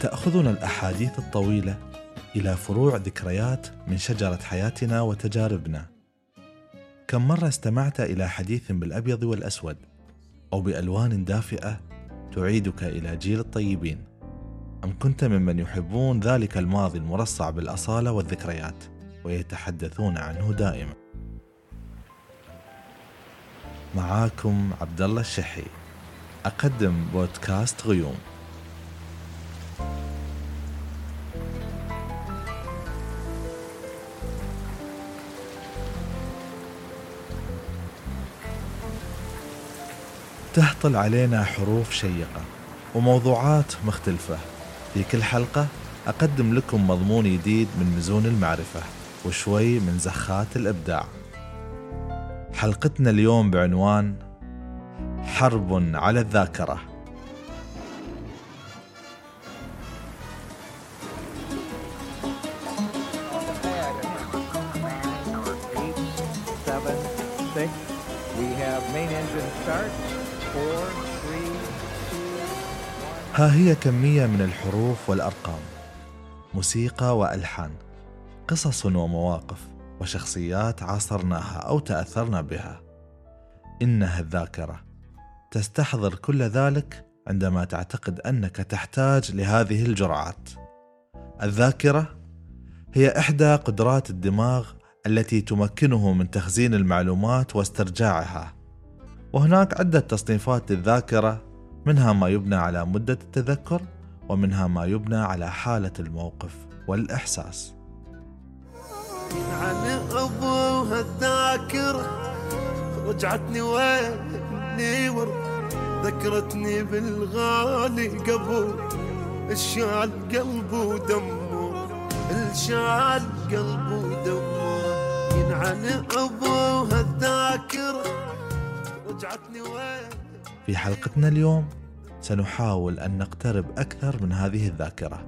تأخذنا الأحاديث الطويلة إلى فروع ذكريات من شجرة حياتنا وتجاربنا. كم مرة استمعت إلى حديث بالأبيض والأسود أو بألوان دافئة تعيدك إلى جيل الطيبين؟ أم كنت ممن يحبون ذلك الماضي المرصع بالأصالة والذكريات ويتحدثون عنه دائما؟ معاكم عبد الله الشحي أقدم بودكاست غيوم تهطل علينا حروف شيقة وموضوعات مختلفة. في كل حلقة أقدم لكم مضمون جديد من مزون المعرفة وشوي من زخات الإبداع. حلقتنا اليوم بعنوان حرب على الذاكرة. ها هي كمية من الحروف والأرقام موسيقى وألحان قصص ومواقف وشخصيات عاصرناها أو تأثرنا بها. إنها الذاكرة. تستحضر كل ذلك عندما تعتقد أنك تحتاج لهذه الجرعات. الذاكرة هي إحدى قدرات الدماغ التي تمكنه من تخزين المعلومات واسترجاعها. وهناك عدة تصنيفات للذاكرة منها ما يبنى على مدة التذكر ومنها ما يبنى على حالة الموقف والإحساس. عن أبوها الذاكرة رجعتني وين ذكرتني بالغالي قبل الشال قلب ودمه الشال قلب ودمه. ينعن أبوها الذاكرة رجعتني وين في حلقتنا اليوم سنحاول أن نقترب أكثر من هذه الذاكرة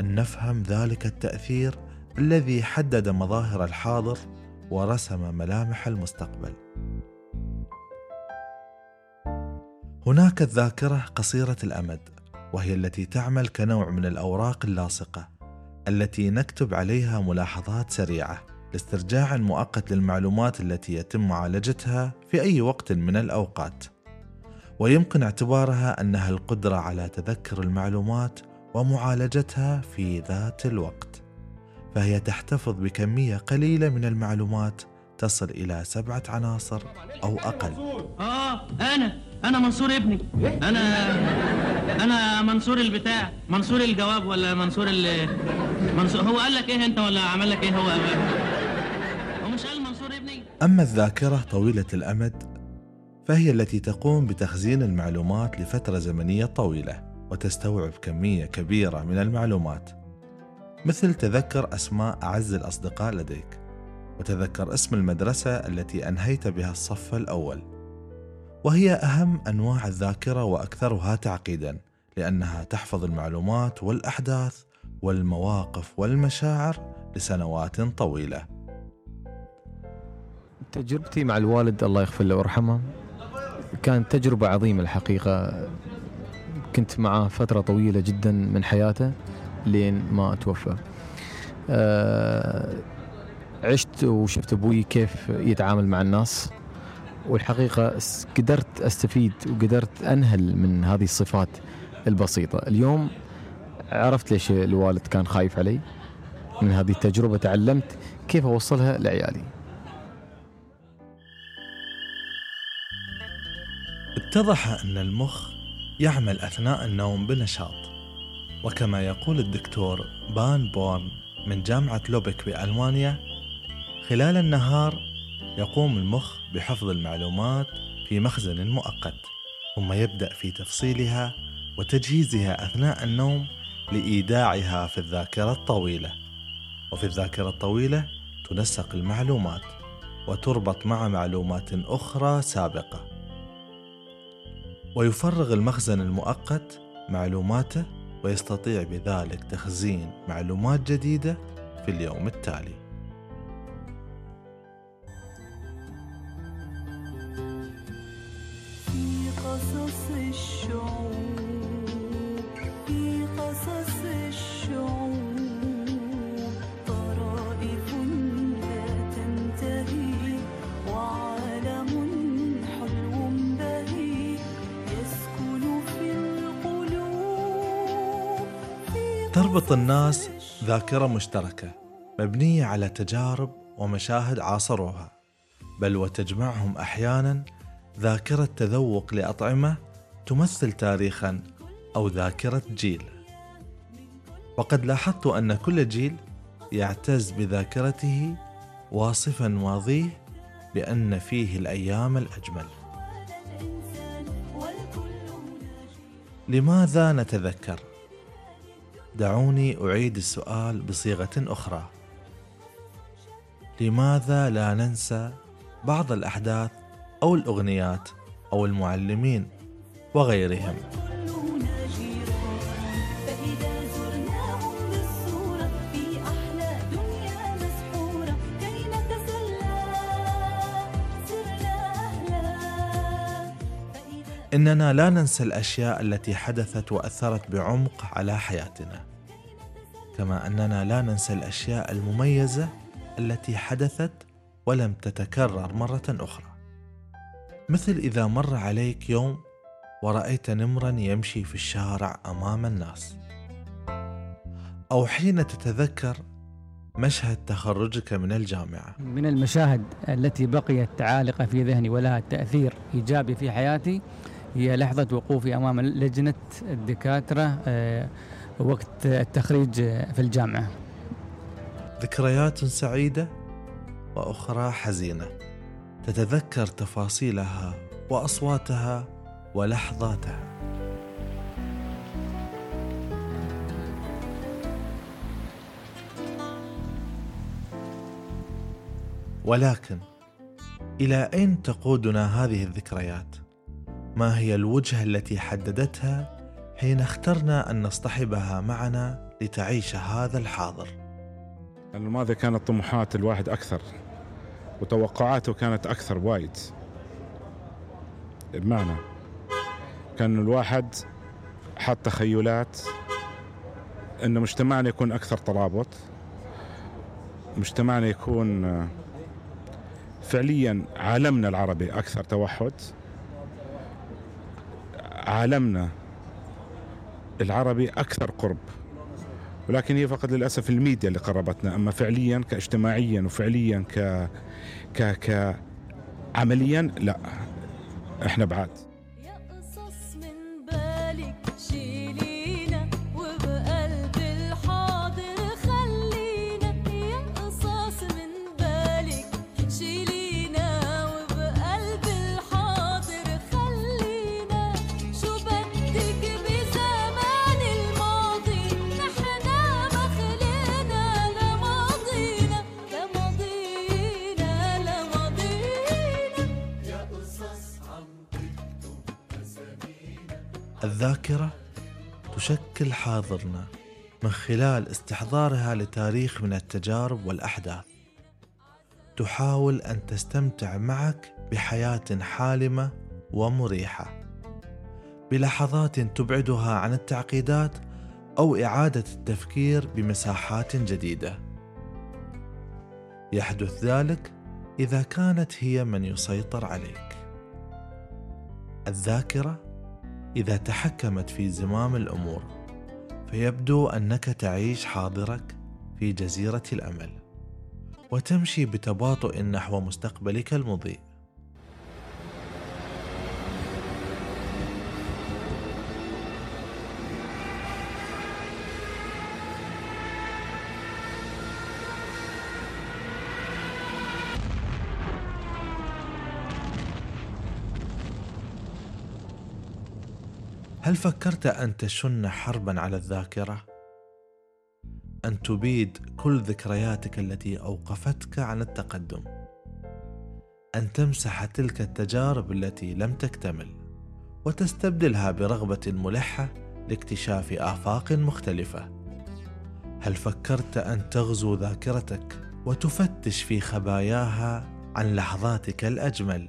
أن نفهم ذلك التأثير الذي حدد مظاهر الحاضر ورسم ملامح المستقبل. هناك الذاكرة قصيرة الأمد وهي التي تعمل كنوع من الأوراق اللاصقة التي نكتب عليها ملاحظات سريعة لاسترجاع مؤقت للمعلومات التي يتم معالجتها في أي وقت من الأوقات. ويمكن اعتبارها أنها القدرة على تذكر المعلومات ومعالجتها في ذات الوقت. فهي تحتفظ بكمية قليلة من المعلومات تصل إلى سبعة عناصر أو أقل. آه أنا أنا منصور ابني. أنا أنا منصور البتاع. منصور الجواب ولا منصور ال؟ منصور هو قال لك إيه أنت ولا عمل لك إيه هو؟ هو مش قال منصور ابني؟ أما الذاكرة طويلة الأمد فهي التي تقوم بتخزين المعلومات لفترة زمنية طويلة وتستوعب كمية كبيرة من المعلومات. مثل تذكر أسماء أعز الأصدقاء لديك وتذكر اسم المدرسة التي أنهيت بها الصف الأول. وهي أهم أنواع الذاكرة وأكثرها تعقيدا لأنها تحفظ المعلومات والأحداث والمواقف والمشاعر لسنوات طويلة. تجربتي مع الوالد الله يغفر له ويرحمه. كانت تجربة عظيمة الحقيقة. كنت معه فترة طويلة جدا من حياته لين ما توفى. أه عشت وشفت أبوي كيف يتعامل مع الناس والحقيقة قدرت أستفيد وقدرت أنهل من هذه الصفات البسيطة. اليوم عرفت ليش الوالد كان خايف علي من هذه التجربة تعلمت كيف أوصلها لعيالي. اتضح أن المخ يعمل أثناء النوم بنشاط وكما يقول الدكتور بان بورن من جامعة لوبك بألمانيا خلال النهار يقوم المخ بحفظ المعلومات في مخزن مؤقت ثم يبدأ في تفصيلها وتجهيزها أثناء النوم لإيداعها في الذاكرة الطويلة. وفي الذاكرة الطويلة تنسق المعلومات وتربط مع معلومات أخرى سابقة. ويفرغ المخزن المؤقت معلوماته ويستطيع بذلك تخزين معلومات جديدة في اليوم التالي. تربط الناس ذاكرة مشتركة مبنية على تجارب ومشاهد عاصروها. بل وتجمعهم أحيانا ذاكرة تذوق لأطعمة تمثل تاريخا أو ذاكرة جيل. وقد لاحظت أن كل جيل يعتز بذاكرته واصفا ماضيه بأن فيه الأيام الأجمل. لماذا نتذكر؟ دعوني أعيد السؤال بصيغة أخرى لماذا لا ننسى بعض الأحداث أو الأغنيات أو المعلمين وغيرهم؟ إننا لا ننسى الأشياء التي حدثت وأثرت بعمق على حياتنا كما أننا لا ننسى الأشياء المميزة التي حدثت ولم تتكرر مرة أخرى. مثل إذا مر عليك يوم ورأيت نمرا يمشي في الشارع أمام الناس أو حين تتذكر مشهد تخرجك من الجامعة. من المشاهد التي بقيت عالقة في ذهني ولها تأثير إيجابي في حياتي هي لحظة وقوفي أمام لجنة الدكاترة آه، وقت التخريج في الجامعة. ذكريات سعيدة وأخرى حزينة. تتذكر تفاصيلها وأصواتها ولحظاتها. ولكن إلى أين تقودنا هذه الذكريات؟ ما هي الوجهة التي حددتها حين اخترنا أن نصطحبها معنا لتعيش هذا الحاضر؟ الماضي كانت طموحات الواحد أكثر وتوقعاته كانت أكثر وايد. بمعنى كان الواحد حط تخيلات أن مجتمعنا يكون أكثر ترابط مجتمعنا يكون فعليا عالمنا العربي أكثر توحد عالمنا العربي أكثر قرب ولكن هي فقط للأسف الميديا اللي قربتنا. أما فعليا كاجتماعيا وفعليا ك ك كعمليا لا إحنا بعاد. الذاكرة تشكل حاضرنا من خلال استحضارها لتاريخ من التجارب والأحداث. تحاول أن تستمتع معك بحياة حالمة ومريحة. بلحظات تبعدها عن التعقيدات أو إعادة التفكير بمساحات جديدة. يحدث ذلك إذا كانت هي من يسيطر عليك. الذاكرة إذا تحكمت في زمام الأمور فيبدو أنك تعيش حاضرك في جزيرة الأمل وتمشي بتباطؤ نحو مستقبلك المضيء. هل فكرت أن تشن حربا على الذاكرة؟ أن تبيد كل ذكرياتك التي أوقفتك عن التقدم؟ أن تمسح تلك التجارب التي لم تكتمل وتستبدلها برغبة ملحة لاكتشاف آفاق مختلفة؟ هل فكرت أن تغزو ذاكرتك وتفتش في خباياها عن لحظاتك الأجمل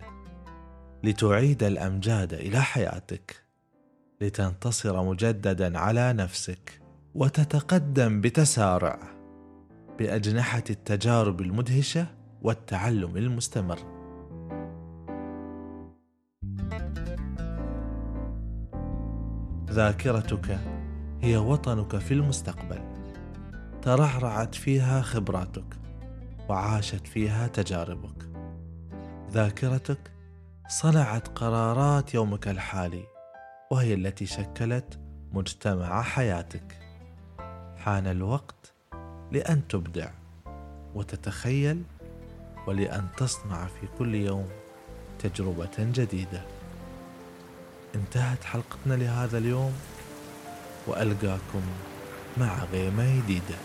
لتعيد الأمجاد إلى حياتك؟ لتنتصر مجددا على نفسك وتتقدم بتسارع بأجنحة التجارب المدهشة والتعلم المستمر. ذاكرتك هي وطنك في المستقبل. ترعرعت فيها خبراتك وعاشت فيها تجاربك. ذاكرتك صنعت قرارات يومك الحالي وهي التي شكلت مجتمع حياتك. حان الوقت لأن تبدع وتتخيل ولأن تصنع في كل يوم تجربة جديدة. انتهت حلقتنا لهذا اليوم وألقاكم مع غيمة جديده